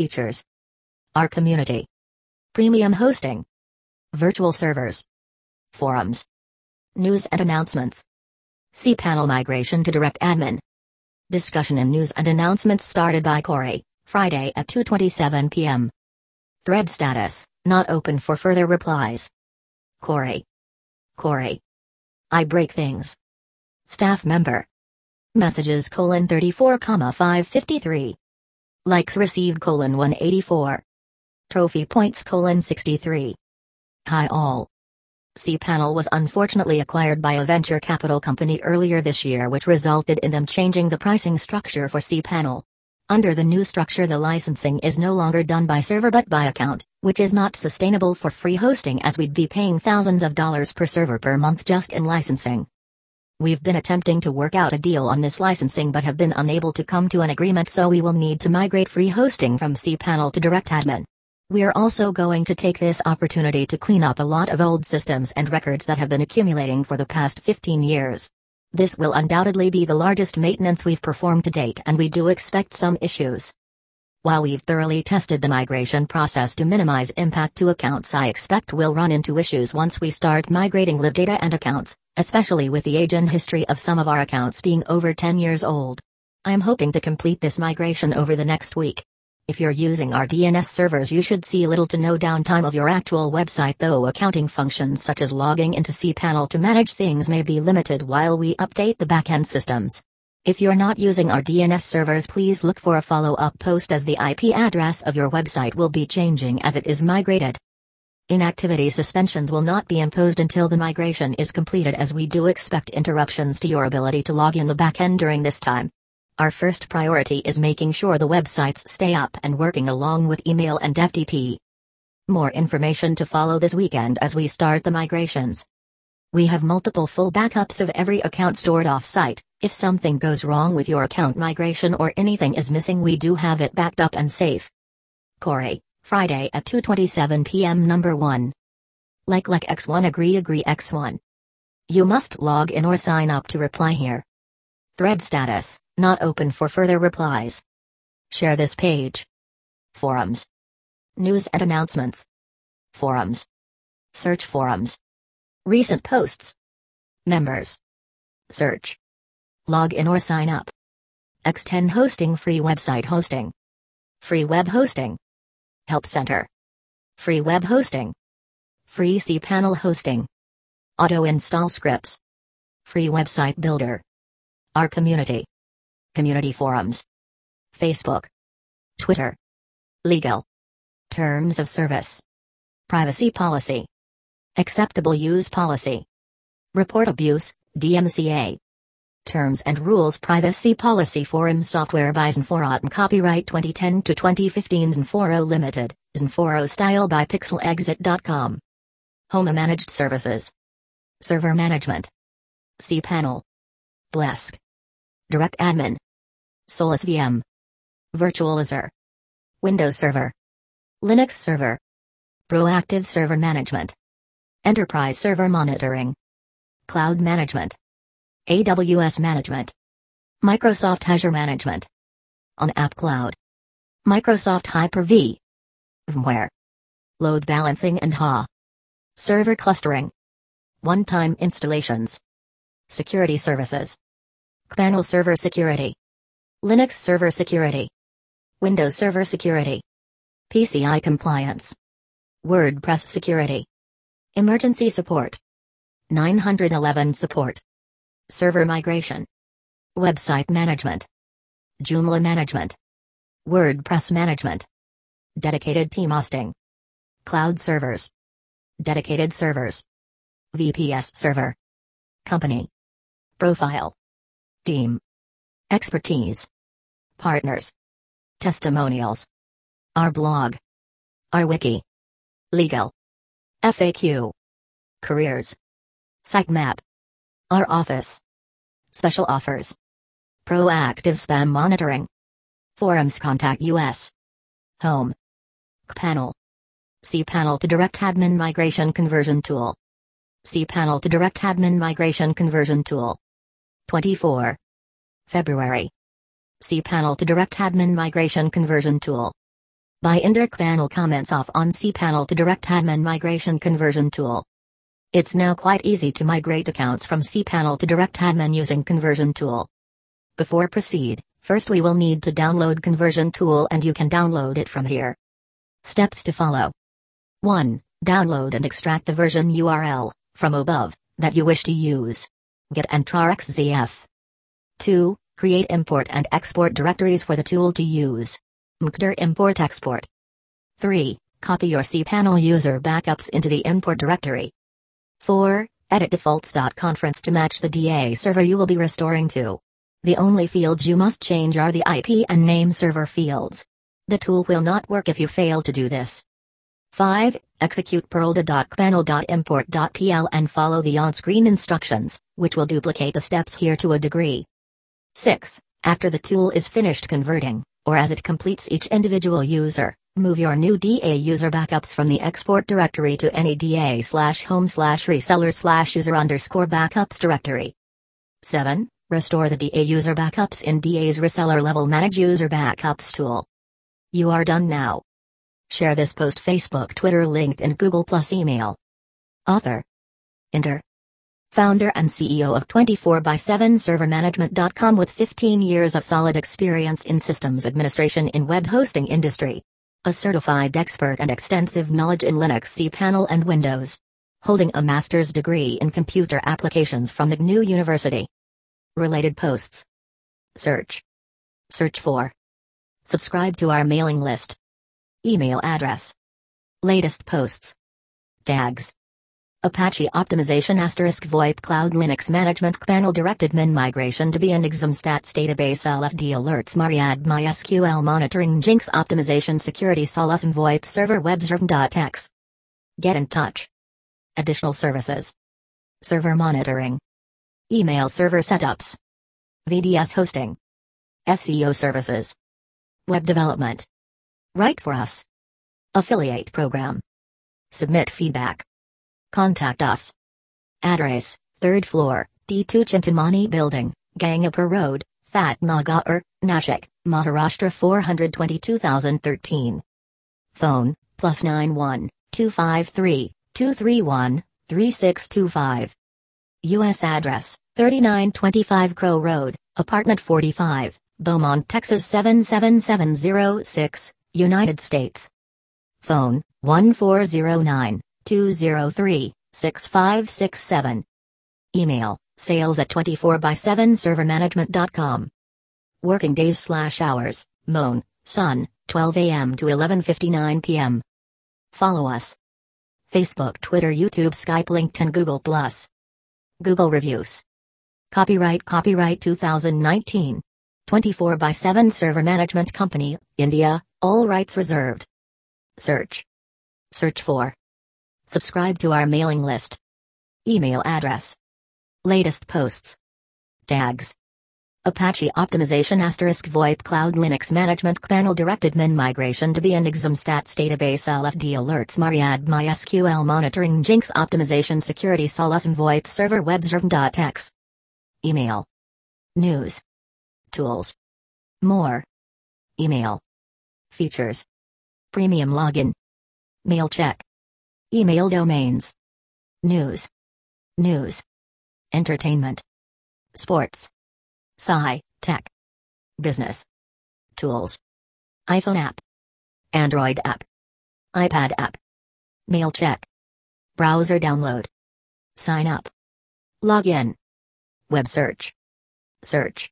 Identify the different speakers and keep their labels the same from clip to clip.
Speaker 1: features. Our community. Premium hosting. Virtual servers. Forums. News and announcements. cPanel migration to direct admin. Discussion and news and announcements started by Corey, Friday at 2:27 p.m. Thread status not open for further replies. Corey. Corey. I break things. Staff member. Messages colon 34 comma 553. Likes received colon 184. Trophy points colon 63. Hi all. cPanel was unfortunately acquired by a venture capital company earlier this year which resulted in them changing the pricing structure for cPanel. Under the new structure the licensing is no longer done by server but by account, which is not sustainable for free hosting as we'd be paying thousands of dollars per server per month just in licensing. We've been attempting to work out a deal on this licensing but have been unable to come to an agreement so we will need to migrate free hosting from cPanel to DirectAdmin. We're also going to take this opportunity to clean up a lot of old systems and records that have been accumulating for the past 15 years. This will undoubtedly be the largest maintenance we've performed to date and we do expect some issues. While we've thoroughly tested the migration process to minimize impact to accounts, I expect we'll run into issues once we start migrating live data and accounts, especially with the age and history of some of our accounts being over 10 years old. I am hoping to complete this migration over the next week. If you're using our DNS servers, you should see little to no downtime of your actual website, though accounting functions such as logging into cPanel to manage things may be limited while we update the backend systems. If you're not using our DNS servers, please look for a follow up post as the IP address of your website will be changing as it is migrated. Inactivity suspensions will not be imposed until the migration is completed, as we do expect interruptions to your ability to log in the backend during this time. Our first priority is making sure the websites stay up and working along with email and FTP. More information to follow this weekend as we start the migrations. We have multiple full backups of every account stored off-site. If something goes wrong with your account migration or anything is missing, we do have it backed up and safe. Corey, Friday at 2:27 p.m. number 1. Like like X1 agree agree X1. You must log in or sign up to reply here. Thread status not open for further replies. Share this page. Forums. News and announcements. Forums. Search forums. Recent posts. Members. Search. Log in or sign up. X10 hosting free website hosting. Free web hosting. Help center. Free web hosting. Free cPanel hosting. Auto install scripts. Free website builder. Our community. Community forums. Facebook. Twitter. Legal. Terms of service. Privacy policy. Acceptable use policy. Report abuse, DMCA. Terms and Rules Privacy Policy Forum Software by XenForo Copyright 2010 to 2015 XenForo Limited, XenForo Style by PixelExit.com. Home Managed Services. Server Management. cPanel. Plesk. Direct Admin. Solus VM. Virtualizor. Windows Server. Linux Server. Proactive Server Management. Enterprise Server Monitoring. Cloud Management. AWS Management. Microsoft Azure Management. On App Cloud. Microsoft Hyper-V. VMware. Load balancing and HA. Server clustering. One-time installations. Security services. cPanel server security. Linux server security. Windows server security. PCI compliance. WordPress security. Emergency support. 911 support. Server migration. Website management. Joomla management. WordPress management. Dedicated team hosting. Cloud servers. Dedicated servers. VPS server. Company. Profile. Team. Expertise. Partners. Testimonials. Our blog. Our wiki. Legal. FAQ. Careers. Sitemap. Our office. Special offers. Proactive spam monitoring. Forums contact US. Home. cPanel. cPanel to direct admin migration conversion tool. cPanel to direct admin migration conversion tool. 24. February. cPanel to direct admin migration conversion tool. By Indirk panel comments off on cPanel to direct admin migration conversion tool. It's now quite easy to migrate accounts from cPanel to direct admin using conversion tool. Before proceed, first we will need to download conversion tool and you can download it from here. Steps to follow. 1. Download and extract the version URL from above that you wish to use. Get XZF. 2. Create import and export directories for the tool to use. mkdir import export. 3. Copy your cPanel user backups into the import directory. 4. Edit defaults.conference to match the DA server you will be restoring to. The only fields you must change are the IP and name server fields. The tool will not work if you fail to do this. 5. Execute perl.cpanel.import.pl and follow the on-screen instructions, which will duplicate the steps here to a degree. 6. After the tool is finished converting, or as it completes each individual user, move your new DA user backups from the export directory to any DA slash home slash reseller slash user underscore backups directory. 7. Restore the DA user backups in DA's reseller level manage user backups tool. You are done now. Share this post Facebook, Twitter, LinkedIn, Google Plus email. Author. Inter. Founder and CEO of 24 by 7 servermanagement.com with 15 years of solid experience in systems administration in web hosting industry. A certified expert and extensive knowledge in Linux cPanel and Windows. Holding a master's degree in computer applications from McNew University. Related posts. Search. Search for. Subscribe to our mailing list. Email address. Latest posts. Tags. Apache Optimization Asterisk VoIP Cloud Linux Management Panel DirectAdmin Migration to be an Examstats Database LFD Alerts Mariad MySQL Monitoring Jinx Optimization Security Solusm VoIP Server WebServ.x Get in touch. Additional services. Server monitoring. Email server setups. VDS hosting. SEO services. Web development. Write for us. Affiliate program. Submit feedback. Contact us. Address, 3rd floor, D2 Chintamani Building, Gangapur Road, Fatnagar, Nashik, Maharashtra 422013. Phone, plus 91 253 231 3625. U.S. address, 3925 Crow Road, Apartment 45, Beaumont, Texas 77706, United States. Phone, 1409 203 6567. Email sales at 24 by 7 servermanagement.com. Working days slash hours, Moan, Sun, 12 a.m. to 11.59 p.m. Follow us. Facebook, Twitter, YouTube, Skype, LinkedIn, Google+. Google Reviews. Copyright Copyright 2019. 24 by 7 Server Management Company, India, all rights reserved. Search. Search for. Subscribe to our mailing list. Email address. Latest posts. Tags. Apache Optimization Asterisk VoIP Cloud Linux Management Panel DirectAdmin Migration to be an Examstats Database LFD Alerts Mariad MySQL Monitoring Jinx Optimization Security Solusm VoIP Server WebServ.x Email. News. Tools. More. Email. Features. Premium Login. Mail Check Email domains. News. News. Entertainment. Sports. Sci, Tech. Business. Tools. iPhone app. Android app. iPad app. Mail check. Browser download. Sign up. Login. Web search. Search.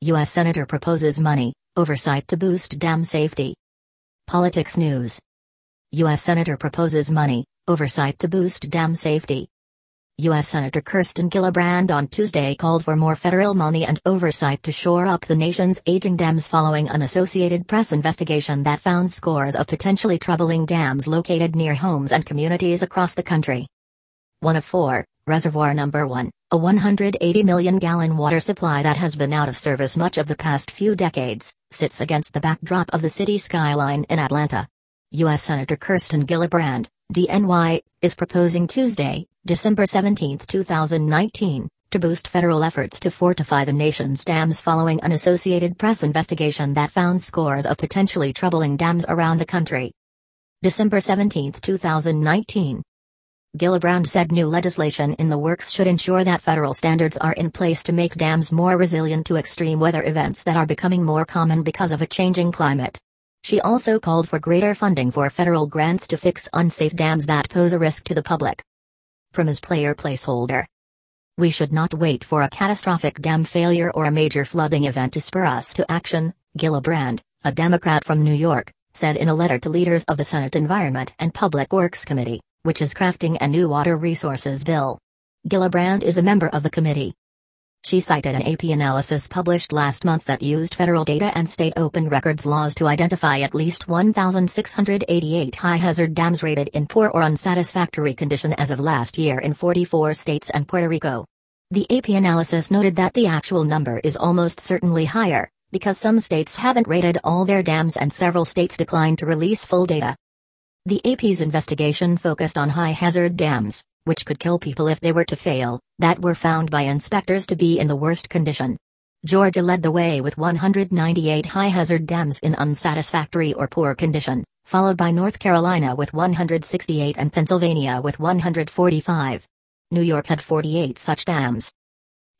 Speaker 1: U.S. Senator proposes money, oversight to boost dam safety. Politics news. U.S. Senator proposes money, oversight to boost dam safety. U.S. Senator Kirsten Gillibrand on Tuesday called for more federal money and oversight to shore up the nation's aging dams following an Associated Press investigation that found scores of potentially troubling dams located near homes and communities across the country. One of four, Reservoir Number 1, a 180 million gallon water supply that has been out of service much of the past few decades, sits against the backdrop of the city skyline in Atlanta. U.S. Senator Kirsten Gillibrand, DNY, is proposing Tuesday, December 17, 2019, to boost federal efforts to fortify the nation's dams following an Associated Press investigation that found scores of potentially troubling dams around the country. December 17, 2019. Gillibrand said new legislation in the works should ensure that federal standards are in place to make dams more resilient to extreme weather events that are becoming more common because of a changing climate. She also called for greater funding for federal grants to fix unsafe dams that pose a risk to the public. From his player placeholder. We should not wait for a catastrophic dam failure or a major flooding event to spur us to action, Gillibrand, a Democrat from New York, said in a letter to leaders of the Senate Environment and Public Works Committee which is crafting a new water resources bill. Gillibrand is a member of the committee. She cited an AP analysis published last month that used federal data and state open records laws to identify at least 1,688 high hazard dams rated in poor or unsatisfactory condition as of last year in 44 states and Puerto Rico. The AP analysis noted that the actual number is almost certainly higher, because some states haven't rated all their dams and several states declined to release full data. The AP's investigation focused on high hazard dams, which could kill people if they were to fail, that were found by inspectors to be in the worst condition. Georgia led the way with 198 high hazard dams in unsatisfactory or poor condition, followed by North Carolina with 168 and Pennsylvania with 145. New York had 48 such dams.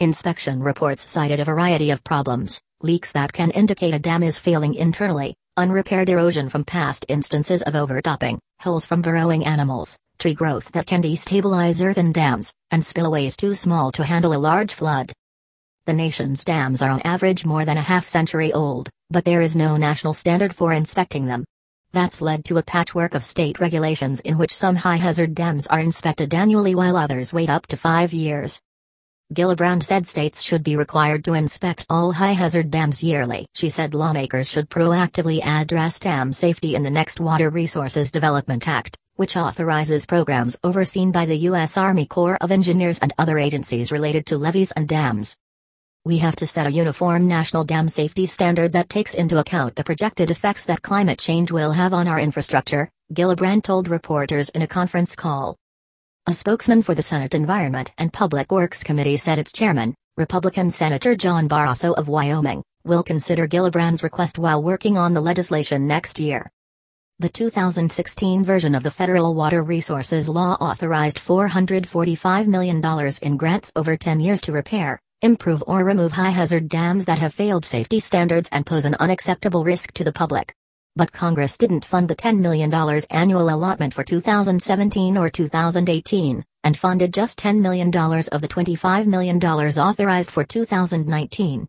Speaker 1: Inspection reports cited a variety of problems, leaks that can indicate a dam is failing internally, unrepaired erosion from past instances of overtopping, holes from burrowing animals, tree growth that can destabilize earthen dams, and spillways too small to handle a large flood. The nation's dams are on average more than a half century old, but there is no national standard for inspecting them. That's led to a patchwork of state regulations in which some high hazard dams are inspected annually while others wait up to five years. Gillibrand said states should be required to inspect all high hazard dams yearly. She said lawmakers should proactively address dam safety in the next Water Resources Development Act, which authorizes programs overseen by the U.S. Army Corps of Engineers and other agencies related to levees and dams. We have to set a uniform national dam safety standard that takes into account the projected effects that climate change will have on our infrastructure, Gillibrand told reporters in a conference call. A spokesman for the Senate Environment and Public Works Committee said its chairman, Republican Senator John Barrasso of Wyoming, will consider Gillibrand's request while working on the legislation next year. The 2016 version of the Federal Water Resources Law authorized $445 million in grants over 10 years to repair, improve or remove high hazard dams that have failed safety standards and pose an unacceptable risk to the public. But Congress didn't fund the $10 million annual allotment for 2017 or 2018, and funded just $10 million of the $25 million authorized for 2019.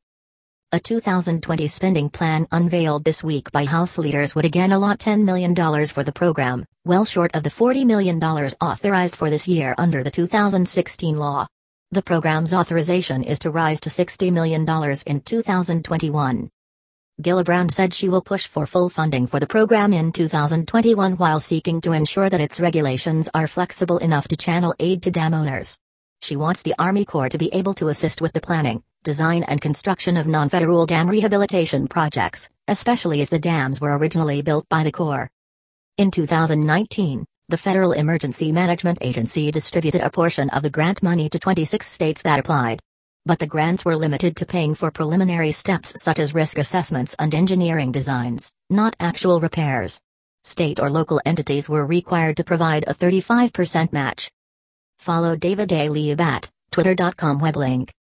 Speaker 1: A 2020 spending plan unveiled this week by House leaders would again allot $10 million for the program, well short of the $40 million authorized for this year under the 2016 law. The program's authorization is to rise to $60 million in 2021. Gillibrand said she will push for full funding for the program in 2021 while seeking to ensure that its regulations are flexible enough to channel aid to dam owners. She wants the Army Corps to be able to assist with the planning, design and construction of non-federal dam rehabilitation projects, especially if the dams were originally built by the Corps. In 2019, the Federal Emergency Management Agency distributed a portion of the grant money to 26 states that applied. But the grants were limited to paying for preliminary steps such as risk assessments and engineering designs, not actual repairs. State or local entities were required to provide a 35% match. Follow David A. Lieb at twitter.com weblink.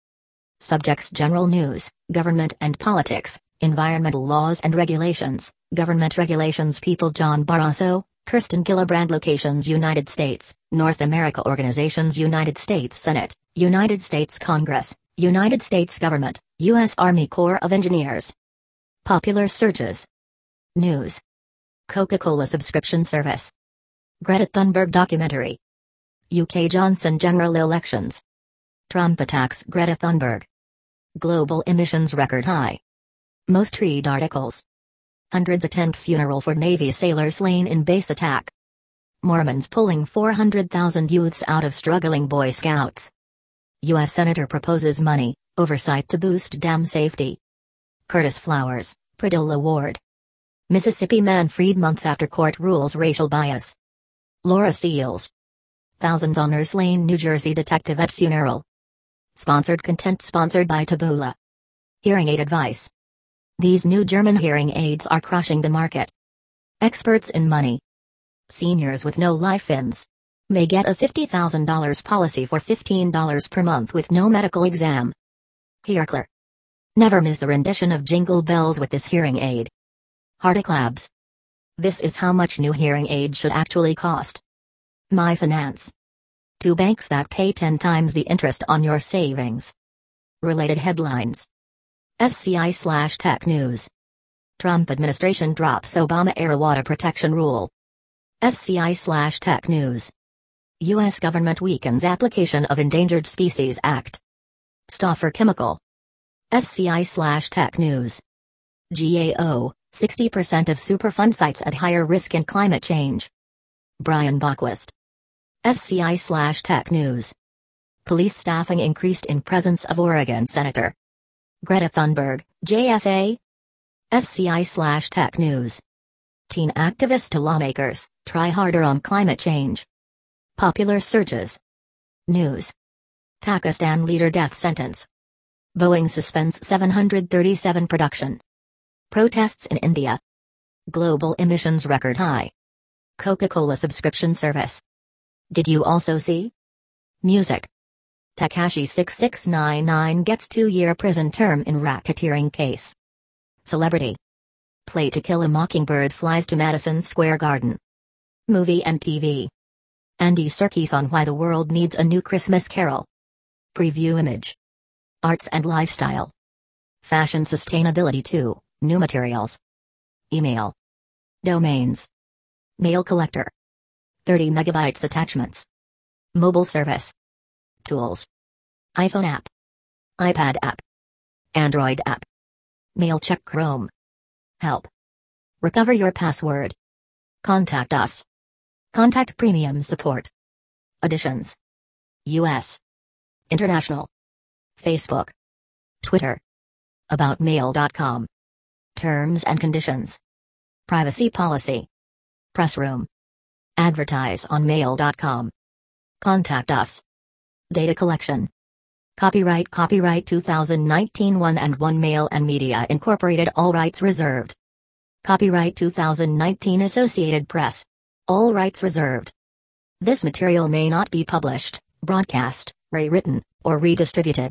Speaker 1: Subjects General News, Government and Politics, Environmental Laws and Regulations, Government Regulations People John Barrasso, Kirsten Gillibrand Locations United States, North America Organizations United States Senate, United States Congress, United States Government, U.S. Army Corps of Engineers. Popular searches. News. Coca-Cola subscription service. Greta Thunberg documentary. UK Johnson general elections. Trump attacks Greta Thunberg. Global emissions record high. Most read articles. Hundreds attend funeral for Navy sailor slain in base attack. Mormons pulling 400,000 youths out of struggling Boy Scouts. U.S. Senator proposes money, oversight to boost dam safety. Curtis Flowers, Prideaux Award. Mississippi man freed months after court rules racial bias. Laura Seals. Thousands honor slain New Jersey detective at funeral. Sponsored content sponsored by Taboola. Hearing aid advice. These new German hearing aids are crushing the market. Experts in money. Seniors with no life ins may get a $50,000 policy for $15 per month with no medical exam. HearClear. Never miss a rendition of Jingle Bells with this hearing aid. Hardic Labs. This is how much new hearing aids should actually cost. My Finance. Two banks that pay 10 times the interest on your savings. Related headlines. SCI slash Tech News. Trump administration drops Obama era water protection rule. SCI slash Tech News. U.S. government weakens application of Endangered Species Act. Stauffer Chemical. SCI slash Tech News. GAO, 60% of Superfund sites at higher risk in climate change. Brian Bockwist. SCI slash Tech News. Police staffing increased in presence of Oregon Senator. Greta Thunberg, JSA. SCI slash Tech News. Teen activists to lawmakers, try harder on climate change. Popular searches. News. Pakistan leader death sentence. Boeing suspends 737 production. Protests in India. Global emissions record high. Coca Cola subscription service. Did you also see? Music. Tekashi 6699 gets two year prison term in racketeering case. Celebrity. Play to Kill a Mockingbird flies to Madison Square Garden. Movie and TV. Andy Serkis on Why the World Needs a New Christmas Carol. Preview image. Arts and lifestyle. Fashion sustainability 2, new materials. Email. Domains. Mail collector. 30 megabytes attachments. Mobile service. Tools. iPhone app. iPad app. Android app. Mail check Chrome. Help. Recover your password. Contact us. Contact Premium Support. Additions. US. International. Facebook. Twitter. AboutMail.com. Terms and conditions. Privacy policy. Press room. Advertise on mail.com. Contact us. Data collection. Copyright Copyright 2019 1 and 1 Mail and Media Incorporated All rights reserved. Copyright 2019 Associated Press. All rights reserved. This material may not be published, broadcast, rewritten, or redistributed.